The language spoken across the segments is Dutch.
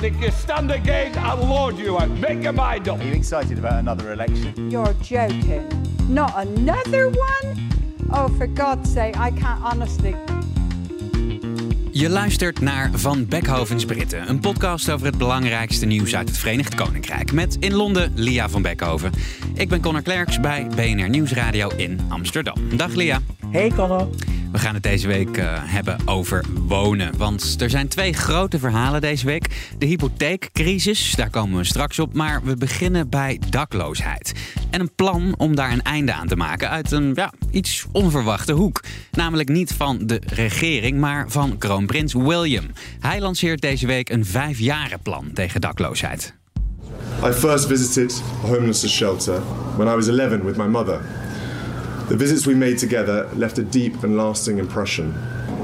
But if you stand again, I'll lord you out. Make your mind up. Are you excited about another election? You're joking. Not another one? Oh, for God's sake, I can't honestly. Je luistert naar Van Beckhovens Britten, een podcast over het belangrijkste nieuws uit het Verenigd Koninkrijk. Met in Londen Lia van Beckhoven. Ik ben Connor Klerks bij BNR Nieuwsradio in Amsterdam. Dag Lia. Hey Connor. We gaan het deze week uh, hebben over wonen. Want er zijn twee grote verhalen deze week. De hypotheekcrisis, daar komen we straks op. Maar we beginnen bij dakloosheid. En een plan om daar een einde aan te maken uit een ja, iets onverwachte hoek. Namelijk niet van de regering, maar van kroonprins William. Hij lanceert deze week een vijfjarenplan tegen dakloosheid. I first visited a homeless shelter when I was 11 with my mother. The visits we made together left a deep and lasting impression.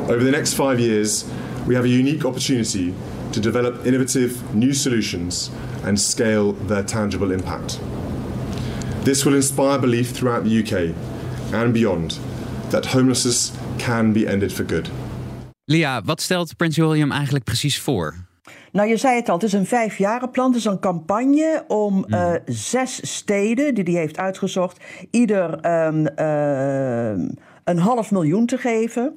Over the next five years, we have a unique opportunity to develop innovative new solutions and scale their tangible impact. This will inspire belief throughout the UK and beyond that homelessness can be ended for good. Lia, wat stelt Prins William eigenlijk precies voor? Nou, je zei het al, het is een vijfjarenplan. Het is een campagne om uh, zes steden die hij heeft uitgezocht, ieder um, uh, een half miljoen te geven.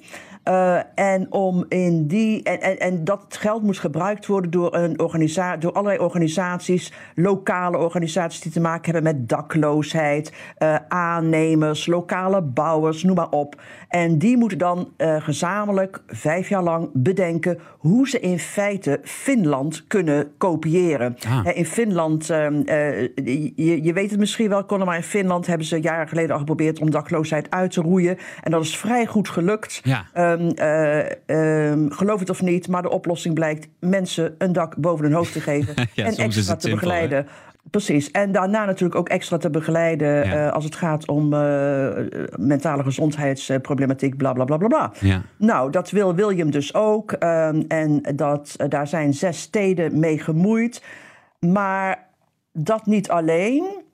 Uh, en, om in die, en, en, en, dat geld moet gebruikt worden door, een organisa door allerlei organisaties, lokale organisaties die te maken hebben met dakloosheid, uh, aannemers, lokale bouwers, noem maar op. En die moeten dan uh, gezamenlijk vijf jaar lang bedenken hoe ze in feite Finland kunnen kopiëren. Ah. in Finland, je, je, weet het misschien wel, Conor, maar in Finland hebben ze jaren geleden al geprobeerd om dakloosheid uit te roeien. En dat is vrij goed gelukt. Ja. Um, uh, um, geloof het of niet, maar de oplossing blijkt mensen een dak boven hun hoofd te geven ja, en extra te simpel, begeleiden. Hè? Precies. En daarna natuurlijk ook extra te begeleiden ja. uh, als het gaat om uh, mentale gezondheidsproblematiek, bla bla bla bla bla. Ja. Nou, dat wil William dus ook. Um, en dat, uh, daar zijn zes steden mee gemoeid. Maar dat niet alleen.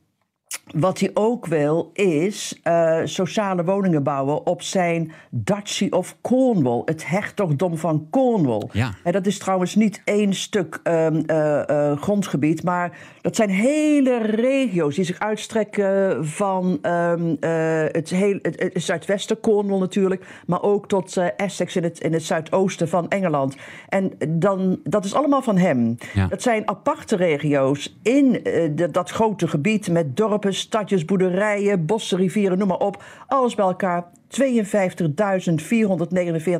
Wat hij ook wil is uh, sociale woningen bouwen op zijn Duchy of Cornwall, het hertogdom van Cornwall. Ja. En dat is trouwens niet één stuk um, uh, uh, grondgebied, maar dat zijn hele regio's die zich uitstrekken van um, het, heel, het, het, zuidwesten, Cornwall natuurlijk, maar ook tot Essex in het, in het zuidoosten van Engeland. En dan, dat is allemaal van hem. Ja. Dat zijn aparte regio's in de, dat grote gebied met dorpen stadjes, boerderijen, bossen, rivieren, noem maar op. Alles bij elkaar 52.449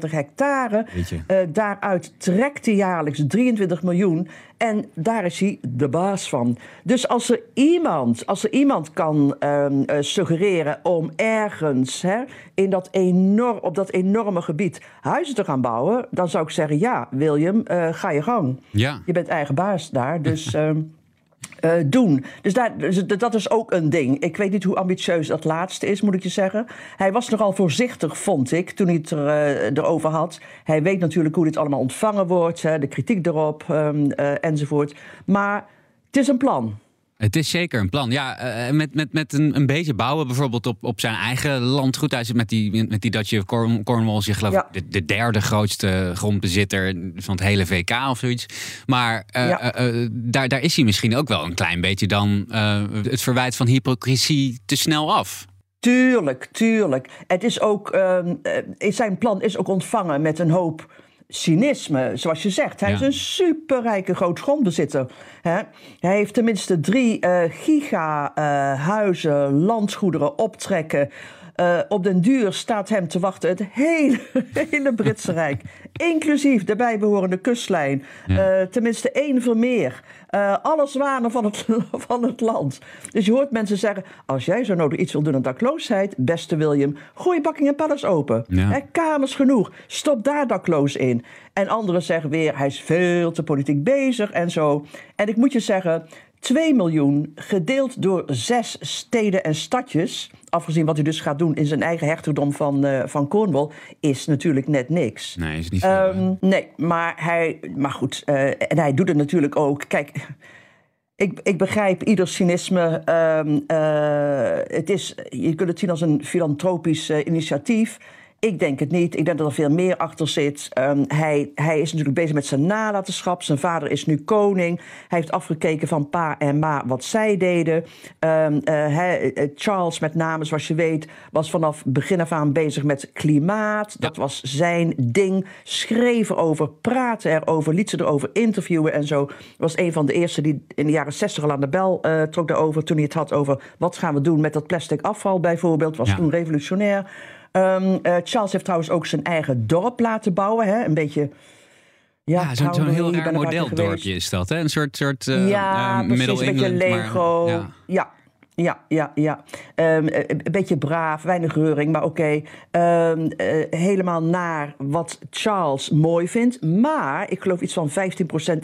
hectare. Uh, daaruit trekt hij jaarlijks 23 miljoen. En daar is hij de baas van. Dus als er iemand, als er iemand kan uh, uh, suggereren om ergens hè, in dat enorm, op dat enorme gebied huizen te gaan bouwen, dan zou ik zeggen: ja, William, uh, ga je gang. Ja. Je bent eigen baas daar. Dus. Uh, doen. Dus, daar, dus dat is ook een ding. Ik weet niet hoe ambitieus dat laatste is, moet ik je zeggen. Hij was nogal voorzichtig, vond ik, toen hij het er, uh, erover had. Hij weet natuurlijk hoe dit allemaal ontvangen wordt, hè, de kritiek erop um, uh, enzovoort. Maar het is een plan. Het is zeker een plan. Ja, uh, met, met, met een, een beetje bouwen, bijvoorbeeld op, op zijn eigen landgoed. Hij zit met die, met die Dutch Corn, Cornwall, je geloof ja. de, de, derde grootste grondbezitter van het hele VK of zoiets. Maar uh, ja. uh, daar, daar is hij misschien ook wel een klein beetje dan het verwijt van hypocrisie te snel af. Tuurlijk, tuurlijk. Het is ook, um, zijn plan is ook ontvangen met een hoop cynisme, zoals je zegt. Hij ja. is een superrijke grootgrondbezitter. Hè? Hij heeft tenminste drie uh, giga uh, landgoederen, optrekken. Uh, op den duur staat hem te wachten het hele, hele Britse Rijk. Inclusief de bijbehorende kustlijn. Ja. Uh, tenminste één vermeer. Uh, alle zwanen van het, van het land. Dus je hoort mensen zeggen: als jij zo nodig iets wil doen aan dakloosheid, beste William, gooi Buckingham Palace open. Ja. He, kamers genoeg. Stop daar dakloos in. En anderen zeggen weer: hij is veel te politiek bezig en zo. En ik moet je zeggen. 2 miljoen gedeeld door zes steden en stadjes, afgezien wat hij dus gaat doen in zijn eigen hertogdom van, uh, van Cornwall, is natuurlijk net niks. Nee, is niet veel. Um, nee, maar hij, maar goed, uh, en hij doet het natuurlijk ook. Kijk, ik, ik begrijp ieder cynisme. Um, uh, het is, je kunt het zien als een filantropisch initiatief. Ik denk het niet. Ik denk dat er veel meer achter zit. Um, hij, hij is natuurlijk bezig met zijn nalatenschap. Zijn vader is nu koning. Hij heeft afgekeken van pa en ma wat zij deden. Um, uh, hij, Charles met name, zoals je weet, was vanaf begin af aan bezig met klimaat. Dat was zijn ding. Schreef erover, praatte erover, liet ze erover interviewen en zo. Was een van de eerste die in de jaren 60 al aan de bel uh, trok daarover. Toen hij het had over wat gaan we doen met dat plastic afval bijvoorbeeld. Was ja. toen revolutionair. Um, uh, Charles heeft trouwens ook zijn eigen dorp laten bouwen. Hè? Een beetje. Ja, ja zo'n zo heel raar modeldorpje is dat, hè? Een soort, soort uh, ja, uh, Middle precies, een beetje Lego. Maar, ja. ja. Ja, ja, ja. Um, een beetje braaf, weinig reuring, maar oké. Okay. Um, uh, helemaal naar wat Charles mooi vindt. Maar ik geloof iets van 15%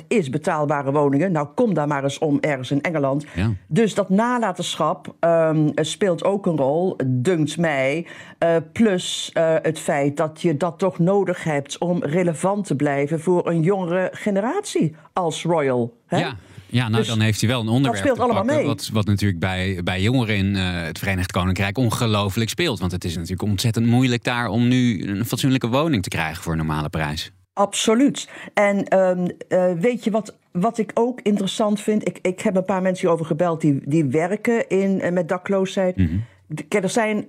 is betaalbare woningen. Nou, kom daar maar eens om ergens in Engeland. Ja. Dus dat nalatenschap um, speelt ook een rol, dunkt mij. Uh, plus uh, het feit dat je dat toch nodig hebt om relevant te blijven voor een jongere generatie als royal. Hè? Ja. Ja, nou Dus dan heeft hij wel een onderwerp dat speelt allemaal pakken, mee. Wat, wat natuurlijk bij, bij jongeren in uh, het Verenigd Koninkrijk ongelooflijk speelt. Want het is natuurlijk ontzettend moeilijk daar om nu een fatsoenlijke woning te krijgen voor een normale prijs. Absoluut. En um, uh, weet je wat, wat ik ook interessant vind? Ik, ik heb een paar mensen hierover gebeld die, die werken in, uh, met dakloosheid. Mhm. Kijk, er zijn,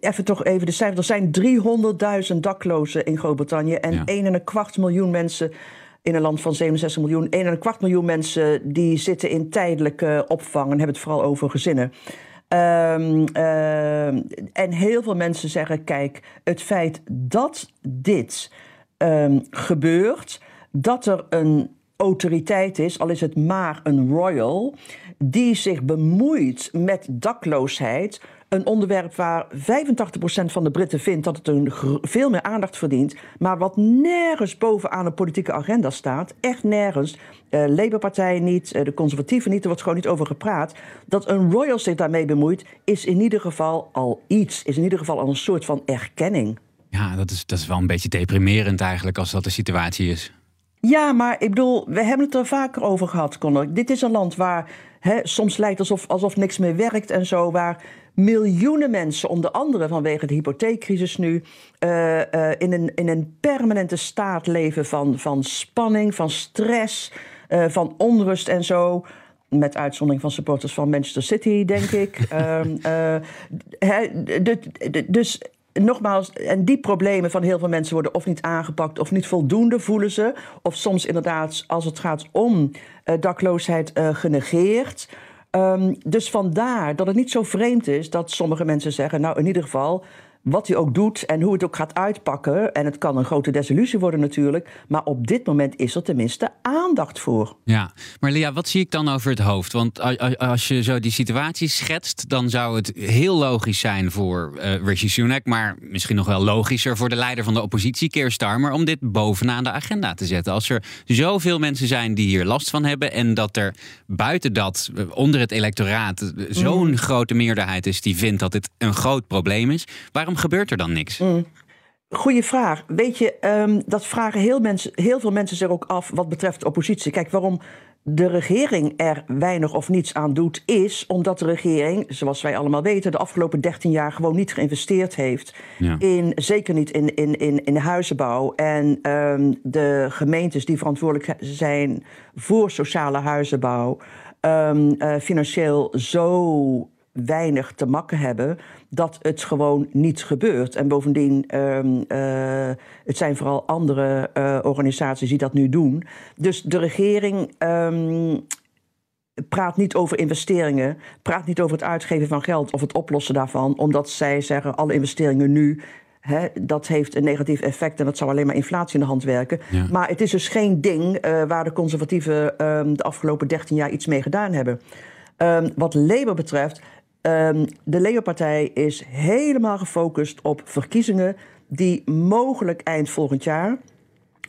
even toch even de cijfers, er zijn 300.000 daklozen in Groot-Brittannië en Ja. 1 en een kwart miljoen mensen in een land van 67 miljoen. 1 en een kwart miljoen mensen die zitten in tijdelijke opvang en hebben het vooral over gezinnen. Um, uh, en heel veel mensen zeggen: kijk, het feit dat dit um, gebeurt, dat er een autoriteit is, al is het maar een royal, die zich bemoeit met dakloosheid. Een onderwerp waar 85% van de Britten vindt dat het een veel meer aandacht verdient, maar wat nergens bovenaan de politieke agenda staat. Echt nergens. Uh, Labour-partij niet, uh, de conservatieven niet, er wordt gewoon niet over gepraat. Dat een royal zich daarmee bemoeit, is in ieder geval al iets. Is in ieder geval al een soort van erkenning. Ja, dat is, dat is wel een beetje deprimerend eigenlijk als dat de situatie is. Ja, maar ik bedoel, we hebben het er vaker over gehad, Connor. Dit is een land waar hè, soms lijkt alsof, alsof niks meer werkt en zo, waar miljoenen mensen, onder andere vanwege de hypotheekcrisis nu, uh, uh, in, een, in een permanente staat leven van, van spanning, van stress, uh, van onrust en zo. Met uitzondering van supporters van Manchester City, denk ik. de, dus nogmaals, en die problemen van heel veel mensen worden of niet aangepakt of niet voldoende voelen ze. Of soms inderdaad, als het gaat om dakloosheid, genegeerd. Um, dus vandaar dat het niet zo vreemd is dat sommige mensen zeggen, nou in ieder geval, wat hij ook doet en hoe het ook gaat uitpakken. En het kan een grote desillusie worden natuurlijk. Maar op dit moment is er tenminste aandacht voor. Ja, maar Lia, wat zie ik dan over het hoofd? Want als je zo die situatie schetst, dan zou het heel logisch zijn voor uh, Rishi Sunak, maar misschien nog wel logischer voor de leider van de oppositie, Keir Starmer, om dit bovenaan de agenda te zetten. Als er zoveel mensen zijn die hier last van hebben en dat er buiten dat, onder het electoraat, zo'n mm. grote meerderheid is die vindt dat dit een groot probleem is, waarom gebeurt er dan niks? Mm. Goeie vraag. Weet je, um, dat vragen heel, mensen, heel veel mensen zich ook af wat betreft de oppositie. Kijk, waarom de regering er weinig of niets aan doet, is omdat de regering, zoals wij allemaal weten, de afgelopen 13 jaar gewoon niet geïnvesteerd heeft. Ja. In, zeker niet in, in, in, in huizenbouw. En um, de gemeentes die verantwoordelijk zijn voor sociale huizenbouw, um, uh, financieel zo weinig te makken hebben dat het gewoon niet gebeurt. En bovendien, um, uh, het zijn vooral andere uh, organisaties die dat nu doen. Dus de regering um, praat niet over investeringen, praat niet over het uitgeven van geld of het oplossen daarvan, omdat zij zeggen alle investeringen nu. Dat heeft een negatief effect en dat zou alleen maar inflatie in de hand werken. Ja. Maar het is dus geen ding eh, waar de conservatieven ehm, de afgelopen 13 jaar iets mee gedaan hebben. Ehm, wat Labour betreft, ehm, de Labour-partij is helemaal gefocust op verkiezingen die mogelijk eind volgend jaar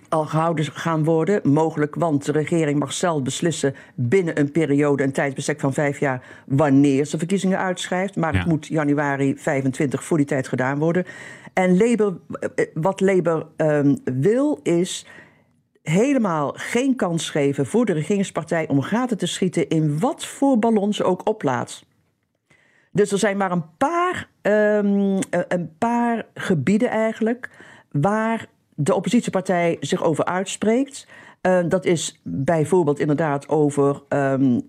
al gehouden gaan worden. Mogelijk, want de regering mag zelf beslissen binnen een periode, een tijdsbestek van vijf jaar, wanneer ze verkiezingen uitschrijft. Maar Ja. het moet januari 25 voor die tijd gedaan worden. En Labour, eh, wat Labour ehm, wil is helemaal geen kans geven voor de regeringspartij om gaten te schieten in wat voor ballon ze ook oplaat. Dus er zijn maar een paar, ehm, eh, een paar gebieden eigenlijk waar de oppositiepartij zich over uitspreekt. Eh, dat is bijvoorbeeld inderdaad over ehm,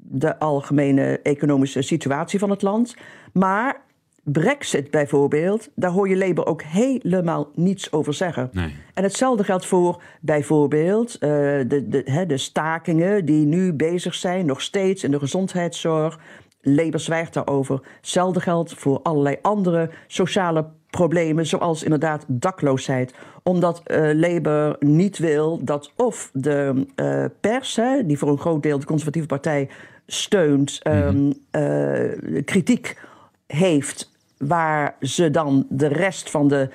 de algemene economische situatie van het land. Maar Brexit bijvoorbeeld, daar hoor je Labour ook helemaal niets over zeggen. Nee. En hetzelfde geldt voor bijvoorbeeld eh, de, de, de stakingen die nu bezig zijn, nog steeds in de gezondheidszorg. Labour zwijgt daarover. Hetzelfde geldt voor allerlei andere sociale problemen, zoals inderdaad dakloosheid. Omdat eh, Labour niet wil dat of de eh, pers, hè, die voor een groot deel de conservatieve partij steunt, ehm, eh, kritiek heeft waar ze dan de rest van de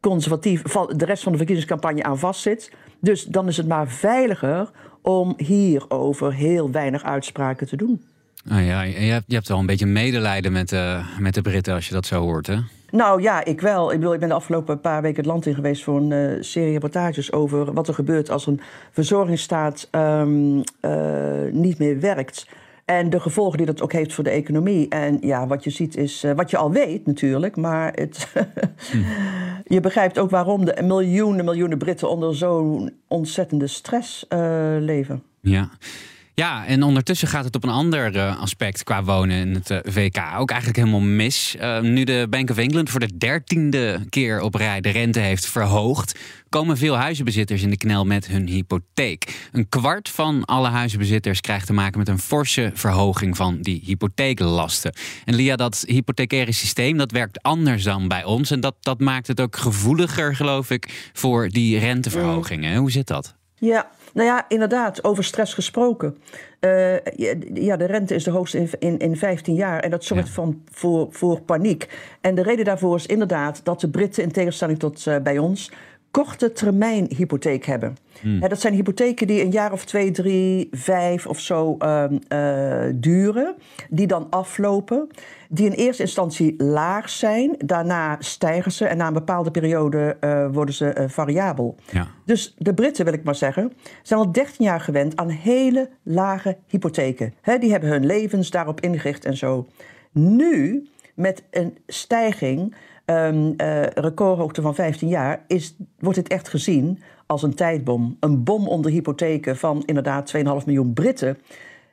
conservatief, van de rest van de verkiezingscampagne aan vastzit. Dus dan is het maar veiliger om hierover heel weinig uitspraken te doen. Ah ja, je hebt, je hebt wel een beetje medelijden met, de met de Britten als je dat zo hoort, hè? Nou ja, ik wel. Ik, bedoel, ik ben de afgelopen paar weken het land in geweest voor een eh, serie reportages over wat er gebeurt als een verzorgingsstaat ehm, eh, niet meer werkt. En de gevolgen die dat ook heeft voor de economie. En ja, wat je ziet is, wat je al weet natuurlijk, maar het, je begrijpt ook waarom de miljoenen, miljoenen Britten onder zo'n ontzettende stress leven. Ja. Ja, en ondertussen gaat het op een ander eh, aspect qua wonen in het eh, VK ook eigenlijk helemaal mis. Eh, nu de Bank of England voor de dertiende keer op rij de rente heeft verhoogd, komen veel huizenbezitters in de knel met hun hypotheek. Een kwart van alle huizenbezitters krijgt te maken met een forse verhoging van die hypotheeklasten. En Lia, dat hypothecaire systeem dat werkt anders dan bij ons. En dat, dat maakt het ook gevoeliger, geloof ik, voor die renteverhogingen. Hoe zit dat? Ja, nou ja, inderdaad, over stress gesproken. Eh, ja, de rente is de hoogste in, in, in 15 jaar en dat zorgt Ja. van, voor, voor paniek. En de reden daarvoor is inderdaad dat de Britten, in tegenstelling tot eh, bij ons, korte termijn hypotheek hebben. Hè, dat zijn hypotheken die een jaar of twee, drie, vijf of zo ehm, eh, duren, die dan aflopen, die in eerste instantie laag zijn, daarna stijgen ze en na een bepaalde periode eh, worden ze eh, variabel. Ja. Dus de Britten, wil ik maar zeggen, zijn al 13 jaar gewend aan hele lage hypotheken. Die hebben hun levens daarop ingericht en zo. Nu, met een stijging, ehm eh, recordhoogte van 15 jaar, is, wordt dit echt gezien als een tijdbom. Een bom onder hypotheken van inderdaad 2,5 miljoen Britten.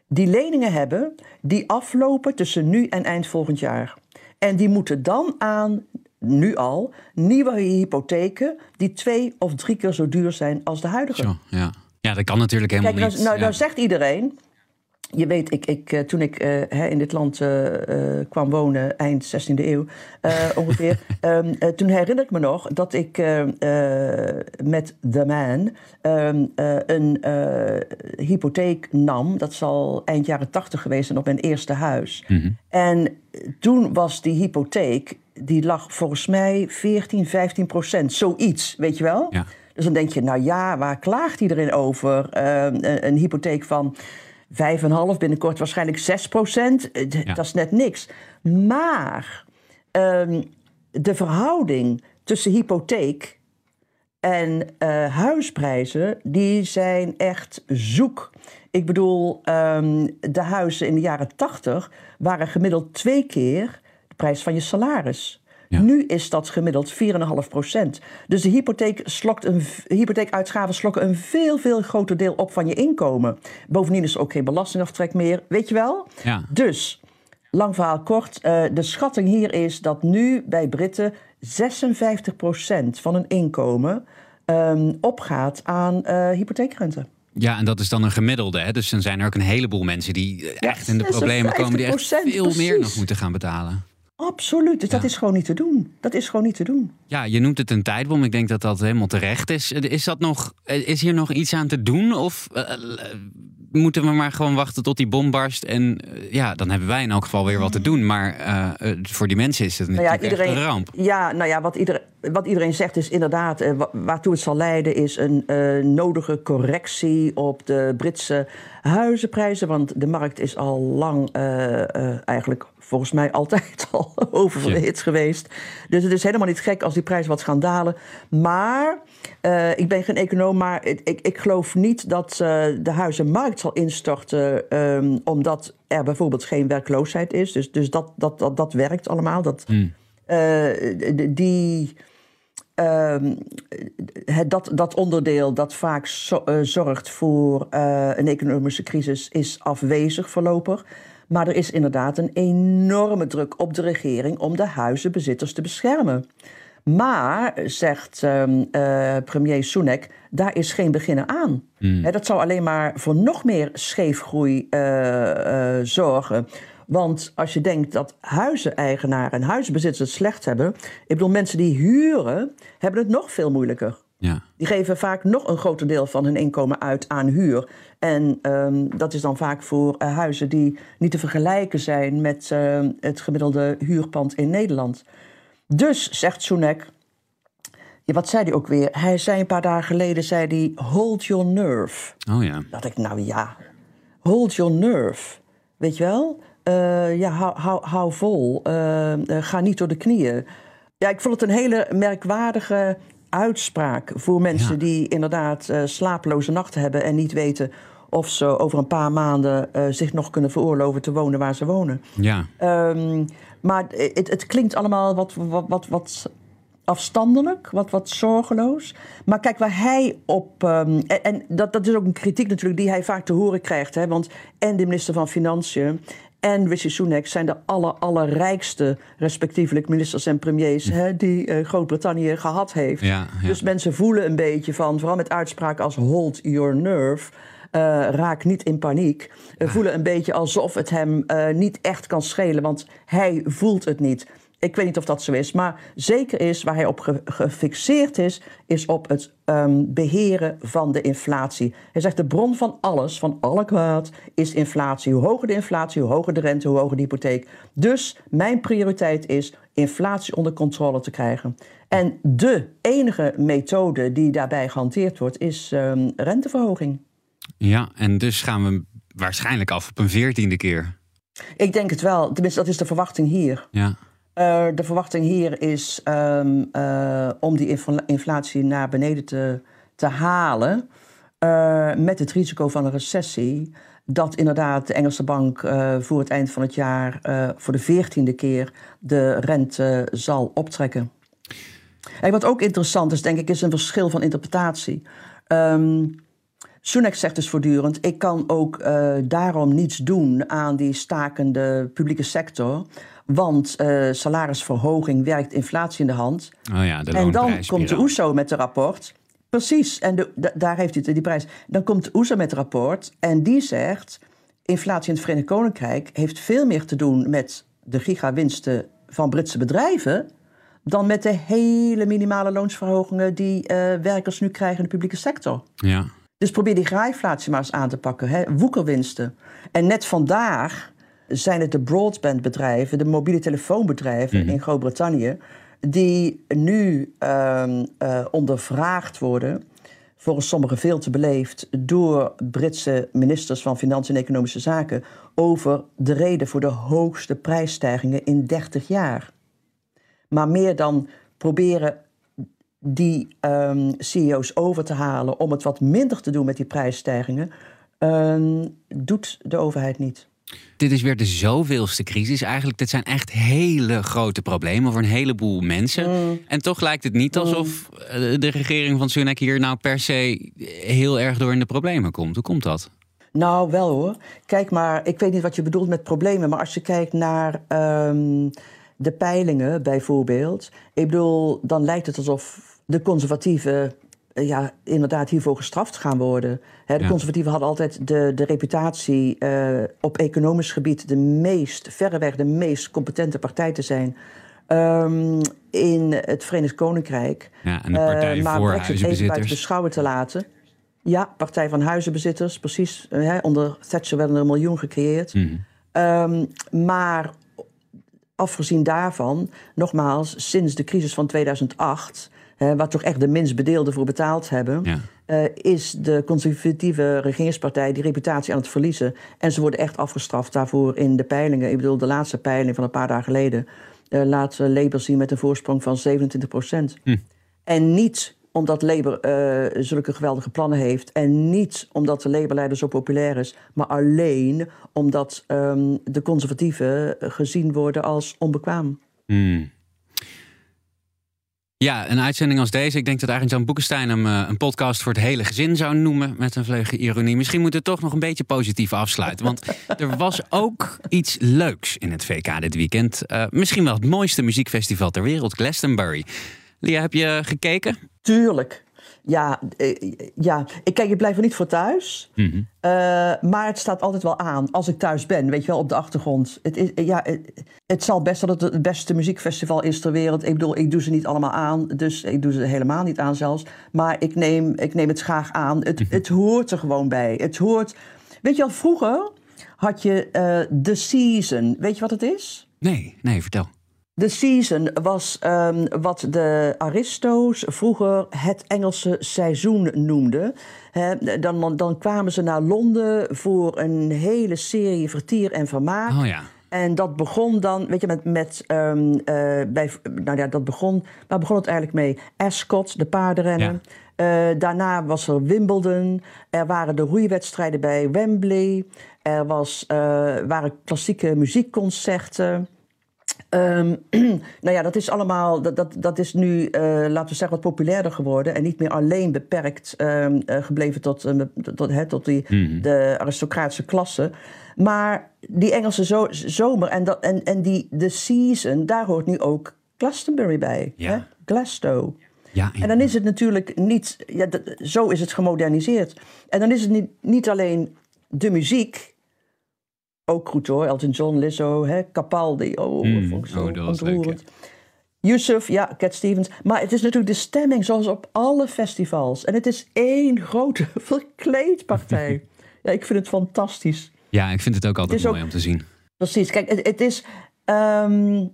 Die leningen hebben die aflopen tussen nu en eind volgend jaar. En die moeten dan aan, nu al, nieuwe hypotheken die twee of drie keer zo duur zijn als de huidige. Zo, ja. ja, dat kan natuurlijk helemaal Kijk, nou, niet. nou, Ja. nou zegt iedereen. Je weet, ik, ik, eh, toen ik eh, hè, in dit land eh, kwam wonen, eind 16e eeuw ongeveer. ehm, eh, toen herinner ik me nog dat ik met The Man ehm, eh, een hypotheek nam. Dat zal eind jaren 80 geweest zijn op mijn eerste huis. Mhm. En toen was die hypotheek, die lag volgens mij 14, 15 procent. Zoiets, weet je wel? Ja. Dus dan denk je, nou ja, waar klaagt iedereen over? Eh, een, een hypotheek van 5,5, binnenkort waarschijnlijk 6 procent. Eh, Ja. Dat is net niks. Maar ehm, de verhouding tussen hypotheek en eh, huisprijzen, die zijn echt zoek. Ik bedoel, ehm, de huizen in de jaren 80 waren gemiddeld twee keer de prijs van je salaris. Ja. Nu is dat gemiddeld 4,5 procent. Dus de hypotheek slokt een, hypotheekuitgaven slokken een veel, veel groter deel op van je inkomen. Bovendien is er ook geen belastingaftrek meer, weet je wel? Ja. Dus, lang verhaal kort, eh, de schatting hier is dat nu bij Britten 56 procent van hun inkomen ehm, opgaat aan eh hypotheekrente. Ja, en dat is dan een gemiddelde. Hè? Dus dan zijn er ook een heleboel mensen die eh, echt in de problemen komen, die echt 56%, veel meer nog moeten gaan betalen. Absoluut. Dus dat is gewoon niet te doen. Dat is gewoon niet te doen. Ja, je noemt het een tijdbom. Ik denk dat dat helemaal terecht is. Is, dat nog, eh, is hier nog iets aan te doen? Of eh, eh, moeten we maar gewoon wachten tot die bom barst? En eh, ja, dan hebben wij in elk geval weer wat te doen. Maar eh, eh, voor die mensen is het Nou ja, natuurlijk echt een ramp. Ja, nou ja, wat, iedereen, wat iedereen zegt is inderdaad... eh, wa- waartoe het zal leiden is een eh, nodige correctie op de Britse huizenprijzen. Want de markt is al lang eh, eh, eigenlijk volgens mij altijd al oververhit geweest. Dus het is helemaal niet gek als die prijzen wat gaan dalen. Maar, eh, ik ben geen econoom, maar ik, ik, ik geloof niet dat eh, de huizenmarkt zal instorten... ehm, omdat er bijvoorbeeld geen werkloosheid is. Dus, dus dat, dat, dat, dat werkt allemaal. Dat, eh, d- die, ehm, het, dat, dat onderdeel dat vaak zo- eh, zorgt voor eh, een economische crisis is afwezig voorlopig. Maar er is inderdaad een enorme druk op de regering om de huizenbezitters te beschermen. Maar, zegt ehm, eh, premier Sunak, daar is geen beginnen aan. Hè, dat zou alleen maar voor nog meer scheefgroei eh, eh, zorgen. Want als je denkt dat huizeneigenaren en huizenbezitters het slecht hebben... ik bedoel, mensen die huren, hebben het nog veel moeilijker. Ja. Die geven vaak nog een groter deel van hun inkomen uit aan huur. En ehm, dat is dan vaak voor eh, huizen die niet te vergelijken zijn met eh, het gemiddelde huurpand in Nederland. Dus, zegt Sunak, ja, wat zei hij ook weer? Hij zei een paar dagen geleden, zei hij, hold your nerve. Oh ja. Dat ik, nou ja, hold your nerve. Weet je wel? Eh, ja, hou, hou, hou vol. Eh, eh, ga niet door de knieën. Ja, ik vond het een hele merkwaardige uitspraak voor mensen Ja. die inderdaad eh, slapeloze nachten hebben en niet weten of ze over een paar maanden eh, zich nog kunnen veroorloven te wonen waar ze wonen. Ja. Ehm, maar het, het klinkt allemaal wat, wat, wat, wat afstandelijk, wat, wat zorgeloos. Maar kijk, waar hij op. ehm, en en dat, dat is ook een kritiek natuurlijk die hij vaak te horen krijgt. Hè, want en de minister van Financiën. En Rishi Sunak zijn de aller, allerrijkste, respectievelijk ministers en premiers, hè, die eh, Groot-Brittannië gehad heeft. Ja, ja. Dus mensen voelen een beetje van, vooral met uitspraken als hold your nerve, eh, raak niet in paniek. voelen een beetje alsof het hem eh, niet echt kan schelen, want hij voelt het niet. Ik weet niet of dat zo is, maar zeker is waar hij op ge- gefixeerd is, is op het ehm, beheren van de inflatie. Hij zegt de bron van alles, van alle kwaad, is inflatie. Hoe hoger de inflatie, hoe hoger de rente, hoe hoger de hypotheek. Dus mijn prioriteit is inflatie onder controle te krijgen. En de enige methode die daarbij gehanteerd wordt, is ehm, renteverhoging. ja, en dus gaan we waarschijnlijk af op een veertiende keer. Ik denk het wel, tenminste, dat is de verwachting hier. Ja. Eh, de verwachting hier is ehm, eh, om die infla- inflatie naar beneden te, te halen. eh, met het risico van een recessie. Dat inderdaad de Engelse bank voor het eind van het jaar voor de veertiende keer de rente zal optrekken. En wat ook interessant is, denk ik, is een verschil van interpretatie. Sunak zegt dus voortdurend: ik kan ook daarom niets doen aan die stakende publieke sector. Want eh, salarisverhoging werkt inflatie in de hand. Oh ja, de en dan komt de. OESO met een rapport. Precies, en de, da- daar heeft hij het, die prijs. Dan komt de OESO met een rapport en die zegt... inflatie in het Verenigd Koninkrijk heeft veel meer te doen... met de gigawinsten van Britse bedrijven... dan met de hele minimale loonsverhogingen... die eh, werkers nu krijgen in de publieke sector. Ja. Dus probeer die graaiflatie maar eens aan te pakken. Hè? Woekerwinsten. En net vandaag zijn het de broadbandbedrijven, de mobiele telefoonbedrijven in Groot-Brittannië, die nu ehm, eh, ondervraagd worden, volgens sommigen veel te beleefd, door Britse ministers van Financiën en Economische Zaken, over de reden voor de hoogste prijsstijgingen in 30 jaar. Maar meer dan proberen die ehm, CEO's over te halen om het wat minder te doen met die prijsstijgingen, ehm, doet de overheid niet. Dit is weer de zoveelste crisis. Eigenlijk, dit zijn echt hele grote problemen voor een heleboel mensen. Mm. En toch lijkt het niet alsof eh, de regering van Sunak hier nou per se heel erg door in de problemen komt. Hoe komt dat? Nou, wel hoor. Kijk maar, ik weet niet wat je bedoelt met problemen, maar als je kijkt naar ehm, de peilingen bijvoorbeeld, ik bedoel, dan lijkt het alsof de conservatieven ja, inderdaad hiervoor gestraft gaan worden. Hè, de Ja. conservatieven hadden altijd de, de reputatie eh, op economisch gebied de meest, verreweg de meest competente partij te zijn. ehm, in het Verenigd Koninkrijk. Ja, en de Partij Eh, maar voor Brexit even buiten beschouwen te laten. Ja, Partij van Huizenbezitters, precies. Eh, hè, onder Thatcher werden er een miljoen gecreëerd. Mhm. Ehm, maar afgezien daarvan, nogmaals, sinds de crisis van 2008, hè, waar toch echt de minst bedeelden voor betaald hebben, Ja. eh, is de conservatieve regeringspartij die reputatie aan het verliezen. En ze worden echt afgestraft daarvoor in de peilingen. Ik bedoel, de laatste peiling van een paar dagen geleden eh, laat eh, Labour zien met een voorsprong van 27 procent. En niet omdat Labour zulke geweldige plannen heeft. En niet omdat de Labour-leider zo populair is. Maar alleen omdat ehm, de conservatieven gezien worden als onbekwaam. Hmm. Ja, een uitzending als deze. Ik denk dat eigenlijk Jan Boekenstein hem eh, een podcast voor het hele gezin zou noemen. Met een vleugje ironie. Misschien moet het toch nog een beetje positief afsluiten. Want er was ook iets leuks in het VK dit weekend. Eh, misschien wel het mooiste muziekfestival ter wereld, Glastonbury. Lia, heb je gekeken? Tuurlijk. Ja, eh, ja. Ik, kijk, ik blijf er niet voor thuis. Mhm. Eh, maar het staat altijd wel aan als ik thuis ben, weet je wel, op de achtergrond. Het, is, ja, het, het zal best dat het het beste muziekfestival is ter wereld. Ik bedoel, ik doe ze niet allemaal aan, dus ik doe ze helemaal niet aan zelfs. Maar ik neem, ik neem het graag aan. Het, het hoort er gewoon bij. Het hoort... Weet je wel, vroeger had je eh The Season. Weet je wat het is? Nee, nee, vertel. The Season was ehm, wat de Aristo's vroeger het Engelse seizoen noemden. Dan, dan kwamen ze naar Londen voor een hele serie vertier en vermaak. Oh ja. En dat begon dan, weet je, met, met ehm, eh, bij, nou ja, dat begon, waar begon het eigenlijk mee? Ascot, de paardenrennen. Eh, daarna was er Wimbledon. Er waren de roeiwedstrijden bij Wembley. Er was, eh, waren klassieke muziekconcerten. Ehm, nou ja, dat is allemaal, dat, dat, dat is nu, eh, laten we zeggen, wat populairder geworden. En niet meer alleen beperkt ehm, eh, gebleven tot, eh, tot, hè, tot die, de aristocratische klasse. Maar die Engelse zo- zomer en, dat, en, en die, de season, daar hoort nu ook Glastonbury bij. Ja. Hè? Glasgow. Ja, En dan is het natuurlijk niet, ja, dat- zo is het gemoderniseerd. En dan is het niet, niet alleen de muziek, ook goed hoor, Elton John, Lizzo, hè, Capaldi, oh, Mm, vond ik zo oh, dat ontroerend. Yusuf, ja, Cat Stevens. Maar het is natuurlijk de stemming zoals op alle festivals. En het is één grote verkleedpartij. ja, ik vind het fantastisch. ja, ik vind het ook altijd Het mooi ook- om te zien. Precies. Kijk, het, het is. ehm,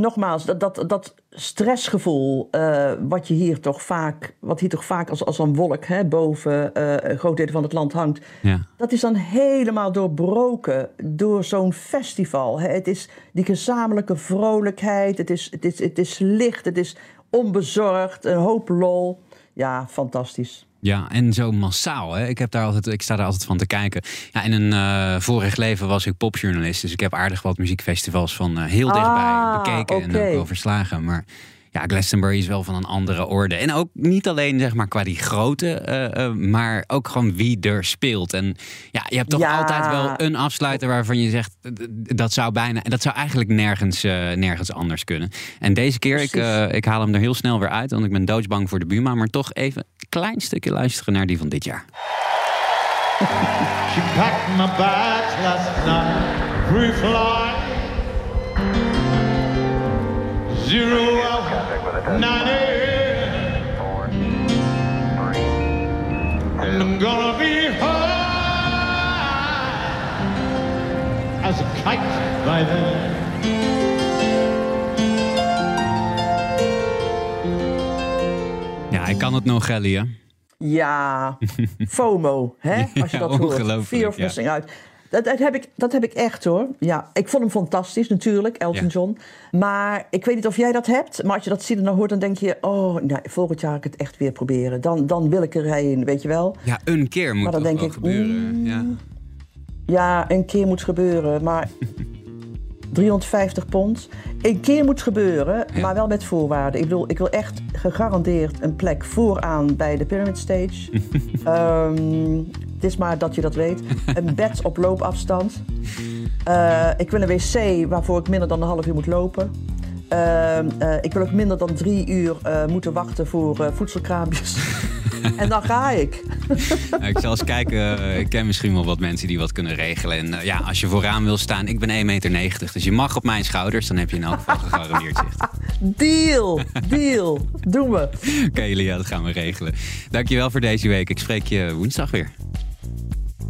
nogmaals, dat, dat, dat stressgevoel. eh, wat je hier toch vaak. Wat hier toch vaak als, als een wolk hè, boven eh, een groot deel van het land hangt. Ja. Dat is dan helemaal doorbroken door zo'n festival. hè. Het is die gezamenlijke vrolijkheid. Het is, het is, het is licht. Het is onbezorgd. Een hoop lol. Ja, fantastisch. Ja, en zo massaal. Hè? Ik, heb daar altijd, ik sta daar altijd van te kijken. Ja, in een eh, vorig leven was ik popjournalist. Dus ik heb aardig wat muziekfestivals van eh, heel dichtbij Ah, bekeken en ook wel verslagen. Maar ja, Glastonbury is wel van een andere orde. En ook niet alleen zeg maar qua die grote, eh, eh, maar ook gewoon wie er speelt. En ja, je hebt toch Ja. altijd wel een afsluiter waarvan je zegt dat zou bijna, dat zou eigenlijk nergens, eh, nergens anders kunnen. En deze keer, ik, eh, ik haal hem er heel snel weer uit, want ik ben doodsbang voor de Buma. Maar toch even een klein stukje luisteren naar die van dit jaar. She packed my bags last night, pre-flight. Zero hour, 90. And I'm gonna be high as a kite by then. Ja, ik kan het nog, Ellie. hè? Ja, FOMO, hè? Als je Ja, dat hoort. of ja. missing out. Dat, dat, heb ik, dat heb ik echt hoor. Ja, ik vond hem fantastisch natuurlijk, Elton Ja. John. Maar ik weet niet of jij dat hebt. Maar als je dat ziet en dan hoort, dan denk je... oh, nou, volgend jaar ga ik het echt weer proberen. Dan, dan wil ik erheen, weet je wel. Ja, een keer moet Maar dan denk ik, gebeuren. Ja. Ja, een keer moet gebeuren, maar 350 pond. Een keer moet gebeuren, Ja. maar wel met voorwaarden. Ik bedoel, ik wil echt gegarandeerd een plek vooraan bij de Pyramid Stage. Ehm, het is maar dat je dat weet. Een bed op loopafstand. Eh, ik wil een wc waarvoor ik minder dan een half uur moet lopen. Ehm, eh, ik wil ook minder dan drie uur eh, moeten wachten voor voedselkraampjes. en dan ga ik. Nou, ik zal eens kijken. Ik ken misschien wel wat mensen die wat kunnen regelen. En ja, als je vooraan wil staan, ik ben 1,90 meter. Dus je mag op mijn schouders, dan heb je in elk geval gegarandeerd zicht. Deal, deal. Doen we. Oké, Lia, dat gaan we regelen. Dankjewel voor deze week. Ik spreek je woensdag weer.